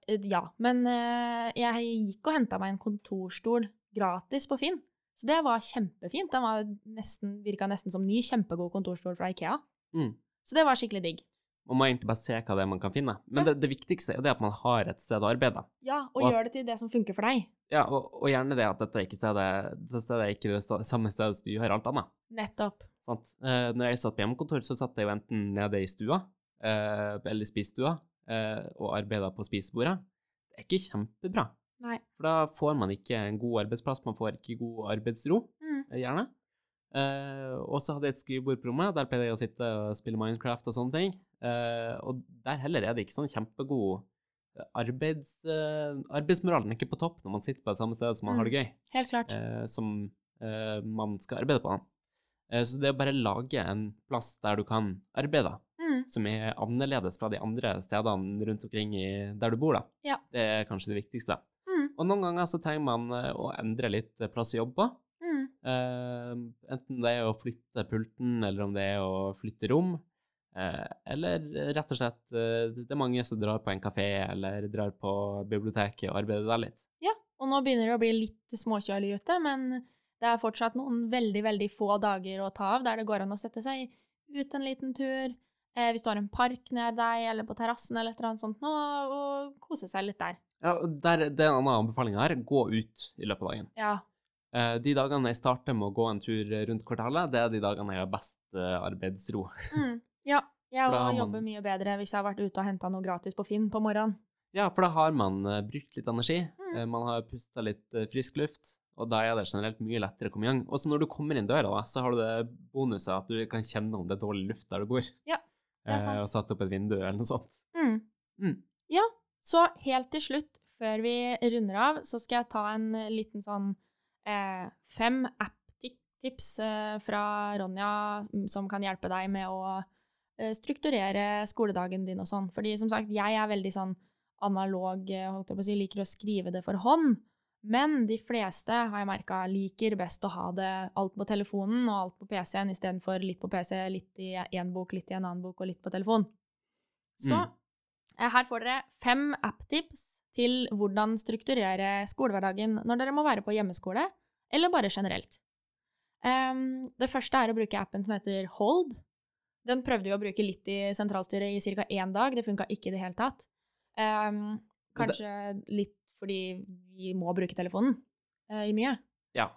eh, ja. Men eh, jeg gikk og henta meg en kontorstol gratis på Finn. Så det var kjempefint. Den var nesten, virka nesten som ny, kjempegod kontorstol fra Ikea. Mm. Så det var skikkelig digg. Man må egentlig bare se hva det er man kan finne. Men Ja. det, det viktigste er det at man har et sted å arbeide. Ja, og Og- gjør det til det som funker for deg. Ja, og, og gjerne det at dette ikke stedet, dette stedet er ikke det sta- samme stedet som du gjør alt annet. Nettopp. Sant? Eh, når jeg satt på hjemmekontor, så satt jeg jo enten nede i stua, eh, eller spisestua, eh, og arbeida på spisebordet. Det er ikke kjempebra. Nei. For da får man ikke en god arbeidsplass, man får ikke god arbeidsro, Mm. eh, gjerne. Eh, og så hadde jeg et skrivebord på rommet, der pleide jeg å sitte og spille Minecraft og sånne ting. Eh, og der heller er det ikke sånn kjempegod eh, arbeids, eh, arbeidsmoralen er ikke på topp når man sitter på det samme sted som man har det gøy, Helt klart. eh, som man skal arbeide på. Så det å bare lage en plass der du kan arbeide, Mm. som er annerledes fra de andre stedene rundt omkring i, der du bor, da. Ja. Det er kanskje det viktigste. Mm. Og noen ganger så trenger man eh, å endre litt eh, plass i jobba. Mm. Eh, enten det er å flytte pulten, eller om det er å flytte rom. Eh, eller rett og slett eh, Det er mange som drar på en kafé eller drar på biblioteket og arbeider der litt. Ja, Og nå begynner det å bli litt småkjølig ute, men det er fortsatt noen veldig, veldig få dager å ta av der det går an å sette seg ut en liten tur. Eh, hvis du har en park nær deg, eller på terrassen eller et eller annet sånt, nå, og kose seg litt der. Ja, der, Det er en annen anbefaling her. Gå ut i løpet av dagen. Ja. Eh, de dagene jeg starter med å gå en tur rundt kvartalet, det er de dagene jeg har best eh, arbeidsro. Mm. Ja. Jeg man- jobber mye bedre hvis jeg har vært ute og henta noe gratis på Finn på morgenen. Ja, for da har man eh, brukt litt energi, Mm. man har pusta litt frisk luft, og da er det generelt mye lettere å komme i gang. Også når du kommer inn døra, da, så har du det bonuset at du kan kjenne om det er dårlig luft der du går. Ja, det er sant. Eh, og satt opp et vindu eller noe sånt. Mm. Mm. Ja, så helt til slutt, før vi runder av, så skal jeg ta en eh, liten sånn eh, fem app-tips eh, fra Ronja mm, som kan hjelpe deg med å eh, strukturere skoledagen din og sånn. Fordi som sagt, jeg er veldig sånn analog, eh, holdt jeg på å si, liker å skrive det for hånd. Men de fleste, har jeg merka, liker best å ha det alt på telefonen og alt på PC-en istedenfor litt på PC, litt i én bok, litt i en annen bok og litt på telefon. Så Mm. Eh, her får dere fem app-tips til hvordan strukturere skolehverdagen når dere må være på hjemmeskole, eller bare generelt. Em, det første er å bruke appen som heter Hold. Den prøvde vi å bruke litt i sentralstyret i ca. én dag. Det funka ikke i det hele tatt. Em, kanskje litt fordi vi må bruke telefonen eh, i mye. Ja.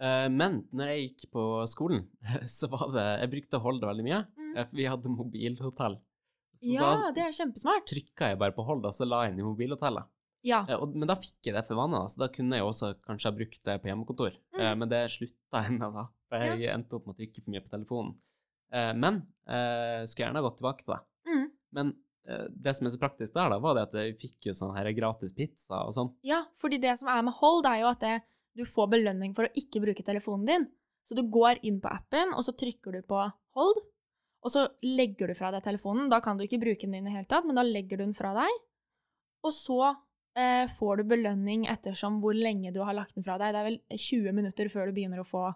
Eh, men når jeg gikk på skolen, så var det Jeg brukte Hold veldig mye, Mm. vi hadde mobilhotell. Ja, det er kjempesmart. trykka jeg bare på Hold, og så la jeg inn i mobilhotellet. Ja. Eh, men da fikk jeg det for vannet, så da kunne jeg også kanskje ha brukt det på hjemmekontor. Mm. Eh, men det slutta jeg med, da, for jeg endte opp med å trykke for mye på telefonen. Eh, men jeg skulle gjerne ha gått tilbake til det. Mm. Men det som er så praktisk der, da, var det at jeg fikk jo sånn her gratis pizza og sånn. Ja, fordi det som er med Hold, er jo at det, du får belønning for å ikke bruke telefonen din. Så du går inn på appen, og så trykker du på Hold, og så legger du fra deg telefonen. Da kan du ikke bruke den i det hele tatt, men da legger du den fra deg. Og så eh, får du belønning ettersom hvor lenge du har lagt den fra deg. Det er vel 20 minutter før du begynner å få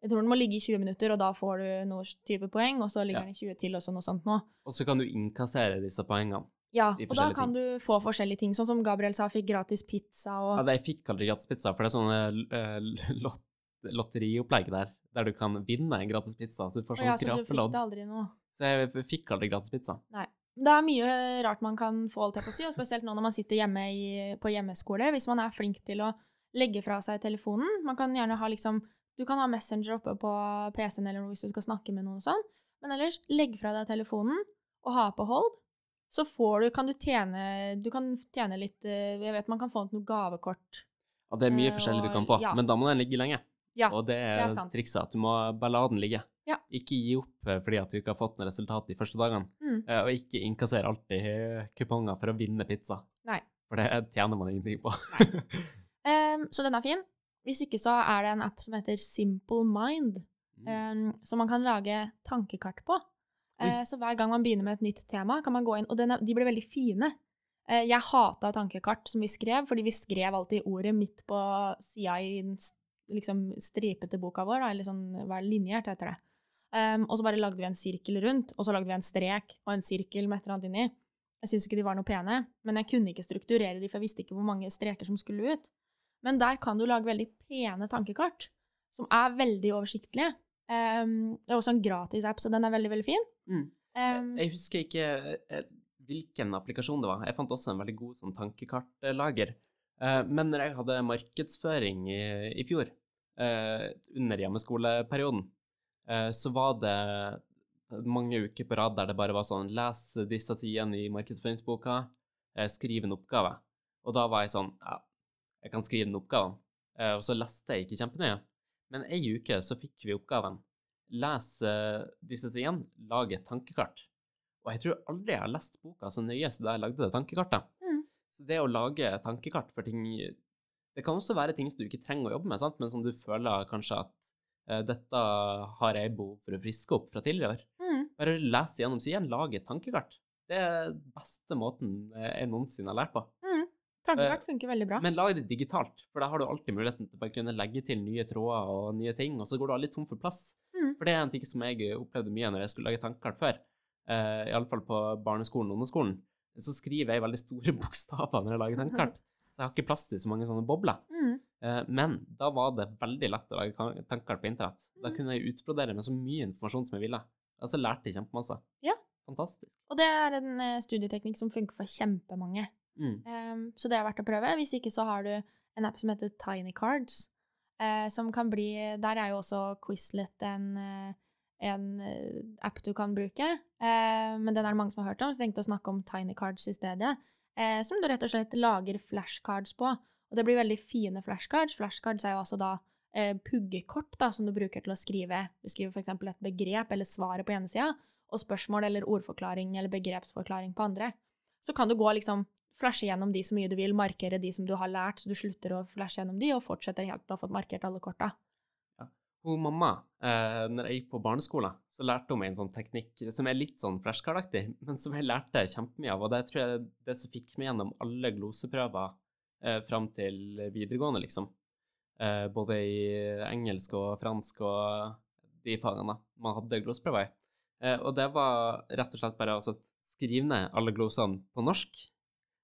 Jeg tror den må ligge i 20 minutter, og da får du noe type poeng, og så ligger Ja. den i 20 til, og sånn og sånt noe. Og så kan du innkassere disse poengene. Ja, og da kan kan du få forskjellige ting, sånn som Gabriel sa, fikk gratis pizza og Ja, jeg fikk aldri gratis pizza, for det er sånne eh, lot lotteriopplegg der, der du kan vinne en gratis pizza. Så du får ja, sånn så du fikk skrapelodd. det aldri noe. Så jeg fikk aldri gratis pizza. Nei. Det er mye rart man kan få, alt jeg på å si, og spesielt nå når man sitter hjemme i, på hjemmeskole. Hvis man er flink til å legge fra seg telefonen. Man kan gjerne ha liksom Du kan ha Messenger oppe på PC-en eller noe hvis du skal snakke med noen og sånn, men ellers, legg fra deg telefonen og ha på hold. Så får du Kan du tjene Du kan tjene litt eh, Jeg vet man kan få noe gavekort. Og det er mye Eh, forskjellig du kan få, ja. men da må den ligge lenge. Ja, og det det er, er sant. trikset, at du må bare la den ligge. Ja. Ikke gi opp eh, fordi at du ikke har fått noe resultat de første dagene. Mm. Eh, Og ikke innkassere alltid kuponger for å vinne pizza. Nei. For det tjener man ingenting på. um, så den er fin. Hvis ikke så er det en app som heter Simple Mind. Um, som man kan lage tankekart på. Eh, så hver gang man begynner med et nytt tema, kan man gå inn Og den er, de blir veldig fine. Uh, jeg hata tankekart som vi skrev, fordi vi skrev alltid ordet midt på sida i den liksom stripete boka vår, da, eller sånn hva er linjert heter det. Um, og så bare lagde vi en sirkel rundt, og så lagde vi en strek og en sirkel med et eller annet inni. Jeg syns ikke de var noe pene, men jeg kunne ikke strukturere de, for jeg visste ikke hvor mange streker som skulle ut. Men der kan du lage veldig pene tankekart, som er veldig oversiktlige. Um, det er også en gratis app, så den er veldig, veldig fin. Mm. Um, Jeg husker ikke eh, hvilken applikasjon det var. Jeg fant også en veldig god sånn tankekartlager. Eh, Men når jeg hadde markedsføring i, i fjor, eh, under hjemmeskoleperioden, eh, så var det mange uker på rad der det bare var sånn Les disse sidene i markedsføringsboka, eh, skriv en oppgave. Og da var jeg sånn ja, jeg kan skrive den oppgaven. Eh, og så leste jeg ikke kjempenøye. Men ei uke så fikk vi oppgaven. Les eh, disse sidene, lag et tankekart. Og jeg tror aldri jeg har lest boka så nøye som da jeg lagde det tankekartet. Mm. Så det å lage tankekart for ting Det kan også være ting som du ikke trenger å jobbe med, sant? men som du føler kanskje at uh, dette har jeg behov for å friske opp fra tidligere. Mm. Bare les gjennom siden, lag et tankekart. Det er beste måten eh, jeg noensinne har lært på. Mm. Tankekart funker veldig bra. Men lag det digitalt, for da har du alltid muligheten til å bare kunne legge til nye tråder og nye ting, og så går du aldri tom for plass. Mm. For det er en ting som jeg opplevde mye når jeg skulle lage tankekart før, uh, iallfall på barneskolen og ungdomsskolen, så skriver jeg veldig store bokstaver når jeg lager tankekart. Så jeg har ikke plass til så mange sånne bobler. Mm. Eh, men da var det veldig lett å lage tanker på internett. Da Mm. kunne jeg utbrodere med så mye informasjon som jeg ville. Og så lærte jeg kjempemasse. Ja. Fantastisk. Og det er en eh, studieteknikk som funker for kjempemange. Mm. Um, så det er verdt å prøve. Hvis ikke så har du en app som heter Tiny Cards, uh, som kan bli Der er jo også Quizlet en, en app du kan bruke, Uh, men den er det mange som har hørt om, så jeg tenkte å snakke om Tiny Cards i stedet, eh, som du rett og slett lager flashcards på. Og det blir veldig fine flashcards. Flashcards er jo altså da eh, puggekort da, som du bruker til å skrive. Du skriver f.eks. et begrep eller svaret på ene sida, og spørsmål eller ordforklaring eller begrepsforklaring på andre. Så kan du gå liksom flashe gjennom de så mye du vil, markere de som du har lært, så du slutter å flashe gjennom de, og fortsetter helt til du har fått markert alle korta. Hun mamma, eh, når jeg gikk på barneskolen, så lærte hun meg en sånn teknikk som er litt sånn flashcard-aktig, men som jeg lærte kjempemye av. Og det tror jeg er det som fikk meg gjennom alle gloseprøver eh, fram til videregående, liksom. Eh, både i engelsk og fransk og de fagene man hadde gloseprøver i. Eh, og det var rett og slett bare å skrive ned alle glosene på norsk,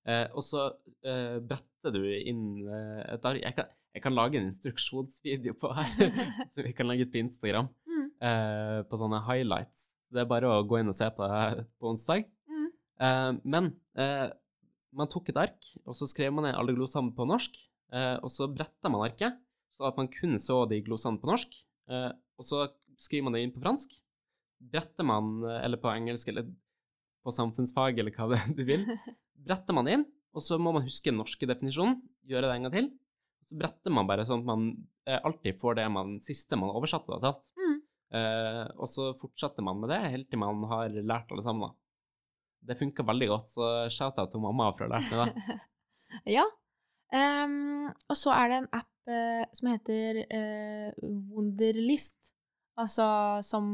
eh, og så eh, bretter du inn eh, et ark. Jeg jeg kan lage en instruksjonsvideo på her, så vi kan legge ut på Instagram. Eh, på sånne highlights. Så det er bare å gå inn og se på det på onsdag. Mm. Eh, men eh, man tok et ark, og så skrev man ned alle glosene på norsk, eh, og så bretta man arket, så at man kun så de glosene på norsk, eh, og så skriver man det inn på fransk. Bretter man, eh, eller på engelsk, eller på samfunnsfag, eller hva du vil, bretter man inn, og så må man huske den norske definisjonen, gjøre det en gang til. Så bretter man bare sånn at man alltid får det man, siste man oversatte, sant? Mm. Eh, og så fortsetter man med det helt til man har lært alle sammen. da. Det funka veldig godt, så shout-out til mamma for å ha lært meg det. ja. Um, og så er det en app uh, som heter uh, Wunderlist. Altså som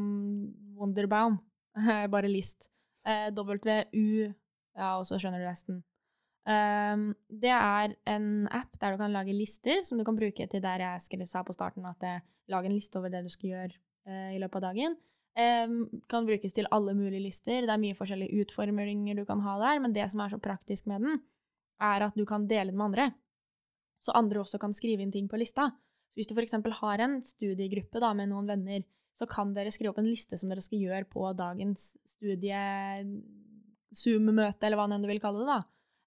Wonderbound, bare list. WU, ja, og så skjønner du resten. Um, det er en app der du kan lage lister, som du kan bruke til der jeg skulle sa på starten at eh, lag en liste over det du skal gjøre i løpet av dagen. Kan brukes til alle mulige lister. Det er mye forskjellige utforminger du kan ha der, men det som er så praktisk med den, er at du kan dele den med andre. Så andre også kan skrive inn ting på lista. Så hvis du f.eks. har en studiegruppe da, med noen venner, så kan dere skrive opp en liste som dere skal gjøre på dagens studie Zoom-møte, eller hva enn du vil kalle det. da.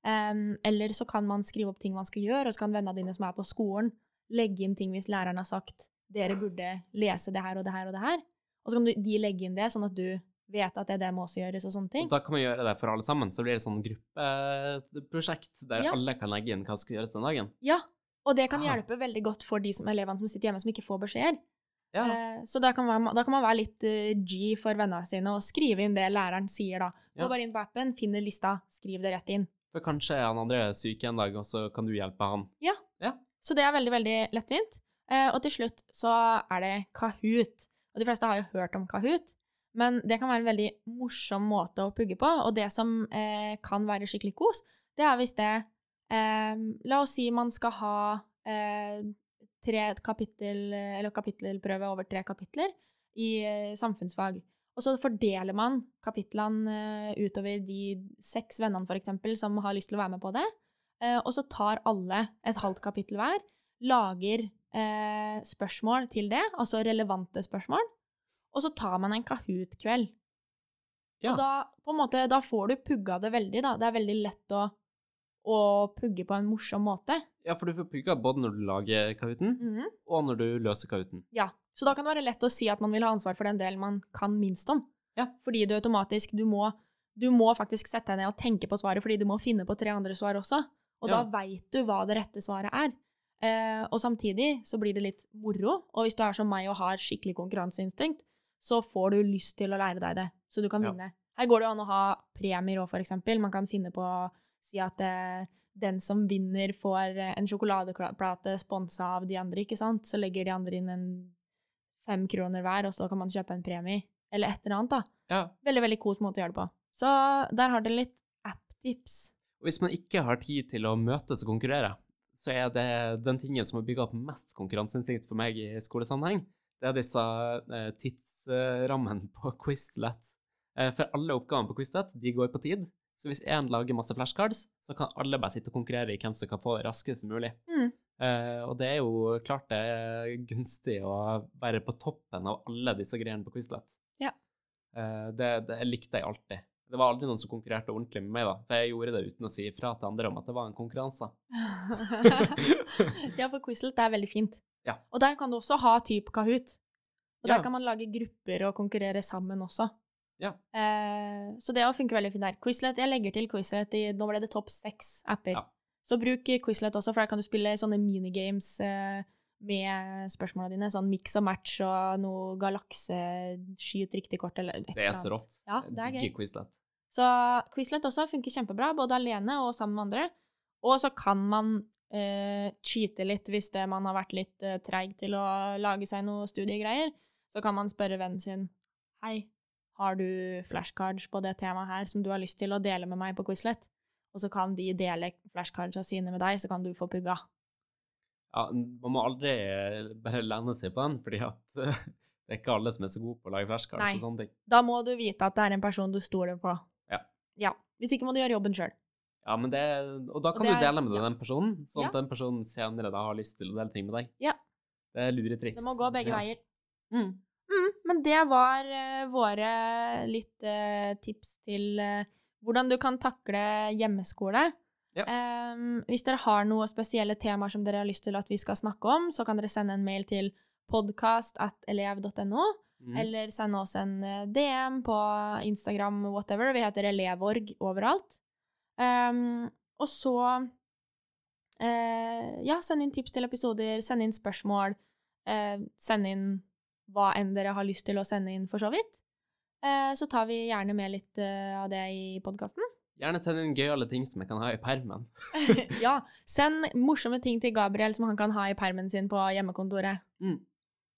Um, eller så kan man skrive opp ting man skal gjøre, og så kan vennene dine som er på skolen, legge inn ting hvis læreren har sagt dere burde lese det her og det her og det her. Og så kan du, de legge inn det, sånn at du vet at det, det må også gjøres og sånne ting. Og da kan man gjøre det for alle sammen, så blir det sånn gruppeprosjekt der Ja. alle kan legge inn hva som skal gjøres den dagen. Ja, og det kan Aha. hjelpe veldig godt for de som, elevene som sitter hjemme som ikke får beskjeder. Ja. Eh, så da kan, man, da kan man være litt uh, G for vennene sine og skrive inn det læreren sier da. Gå Ja. bare inn på appen, finner lista, skriv det rett inn. For kanskje han andre er syk en dag, og så kan du hjelpe han. Ja, Så det er veldig, veldig lettvint. Eh, og til slutt så er det Kahoot. Og de fleste har jo hørt om Kahoot, men det kan være en veldig morsom måte å pugge på. Og det som eh, kan være skikkelig kos, det er hvis det eh, La oss si man skal ha eh, tre kapittel, eller kapittelprøve over tre kapitler i eh, samfunnsfag. Og så fordeler man kapitlene eh, utover de seks vennene, eksempel, som har lyst til å være med på det. Og så tar alle et halvt kapittel hver, lager eh, spørsmål til det, altså relevante spørsmål, og så tar man en Kahoot-kveld. Ja. Og da, på en måte, da får du pugga det veldig, da. Det er veldig lett å, å pugge på en morsom måte. Ja, for du får pugga både når du lager kahooten, Mhm. og når du løser kahooten. Ja, så da kan det være lett å si at man vil ha ansvar for den delen man kan minst om. Ja. Fordi du automatisk, du må, du må faktisk sette deg ned og tenke på svaret, fordi du må finne på tre andre svar også. Og Ja. da veit du hva det rette svaret er. Eh, og samtidig så blir det litt moro. Og hvis du er som meg og har skikkelig konkurranseinstinkt, så får du lyst til å lære deg det, så du kan Ja. vinne. Her går det an å ha premier òg, eksempel. Man kan finne på å si at eh, den som vinner, får en sjokoladeplate sponsa av de andre, ikke sant? Så legger de andre inn en fem kroner hver, og så kan man kjøpe en premie. Eller et eller annet, da. Ja. Veldig, veldig kos måte å gjøre det på. Så der har dere litt app-tips. Hvis man ikke har tid til å møtes og konkurrere, så er det den tingen som har bygga opp mest konkurranseinstinkt for meg i skolesammenheng, det er disse eh, tidsrammene på Quizlet. Eh, for alle oppgavene på Quizlet, de går på tid. Så hvis én lager masse flashcards, så kan alle bare sitte og konkurrere i hvem som kan få det raskest mulig. Mm. Eh, og det er jo klart det er gunstig å være på toppen av alle disse greiene på Quizlet. Ja. Det, det likte jeg alltid. Det var aldri noen som konkurrerte ordentlig med meg, da. For jeg gjorde det uten å si ifra til andre om at det var en konkurranse. ja, for Quizlet er veldig fint. Ja. Og der kan du også ha type Kahoot. Og Ja. der kan man lage grupper og konkurrere sammen også. Ja. Eh, så det funker veldig fint der. Quizlet, jeg legger til Quizlet i Nå ble det topp seks apper. Ja. Så bruk Quizlet også, for der kan du spille sånne minigames eh, med spørsmåla dine. Sånn mix og match og noe galakse, skyt riktig kort eller et eller annet. Det er så rått. Ja, det er gøy. Quizlet. Så Quizlet også funker kjempebra, både alene og sammen med andre. Og så kan man uh, cheate litt hvis det man har vært litt uh, treig til å lage seg noe studiegreier. Så kan man spørre vennen sin Hei, har du flashcards på det temaet her som du har lyst til å dele med meg på Quizlet? Og så kan de dele flashcardsa sine med deg, så kan du få pugga. Ja, man må aldri eh, bare lene seg på den, fordi at det er ikke alle som er så gode på å lage flashcards Nei. og sånne ting. Da må du vite at det er en person du stoler på. Ja. ja. Hvis ikke må du gjøre jobben sjøl. Ja, men det, og da Og kan det du dele med ja. den personen, sånn at den personen senere da har lyst til å dele ting med deg. Ja. Det er luretriks. Det må gå begge veier. Mm. Mm, men det var uh, våre litt uh, tips til hvordan du kan takle hjemmeskole. Ja. Um, hvis dere har noen spesielle temaer som dere har lyst til at vi skal snakke om, så kan dere sende en mail til podcast.elev.no, Mm. eller sende oss en eh, DM på Instagram, whatever. Vi heter Elevorg overalt. Um, og så uh, Ja, send inn tips til episoder, send inn spørsmål. uh, send inn hva enn dere har lyst til å sende inn, for så vidt. Uh, så tar vi gjerne med litt av det i podkasten. Gjerne send inn gøyale ting som jeg kan ha i permen. ja, send morsomme ting til Gabriel som han kan ha i permen sin på hjemmekontoret. Mm.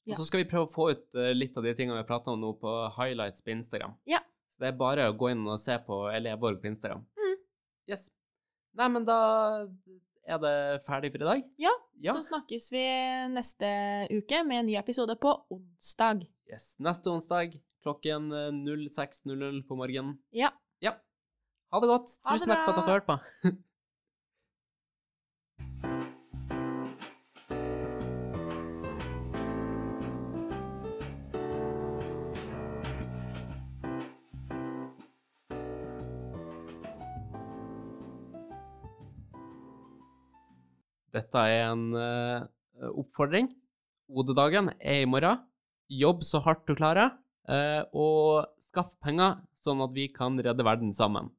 Ja. Og så skal vi prøve å få ut eh, litt av de tingene vi har pratet om nå på highlights på Instagram. Ja. Så det er bare å gå inn og se på Elevborg på Instagram. Mm. Yes. Nei, men da er det ferdig for i dag. Ja, Ja. Så snakkes vi neste uke med en ny episode på onsdag. Yes. Neste onsdag klokken eh, 06.00 på morgenen. Ja. Ha det godt. Ha det Tusen takk for at dere hørte på. Dette er en uh, oppfordring. Odedagen er i morgen. Jobb så hardt du klarer, uh, og skaff penger, sånn at vi kan redde verden sammen.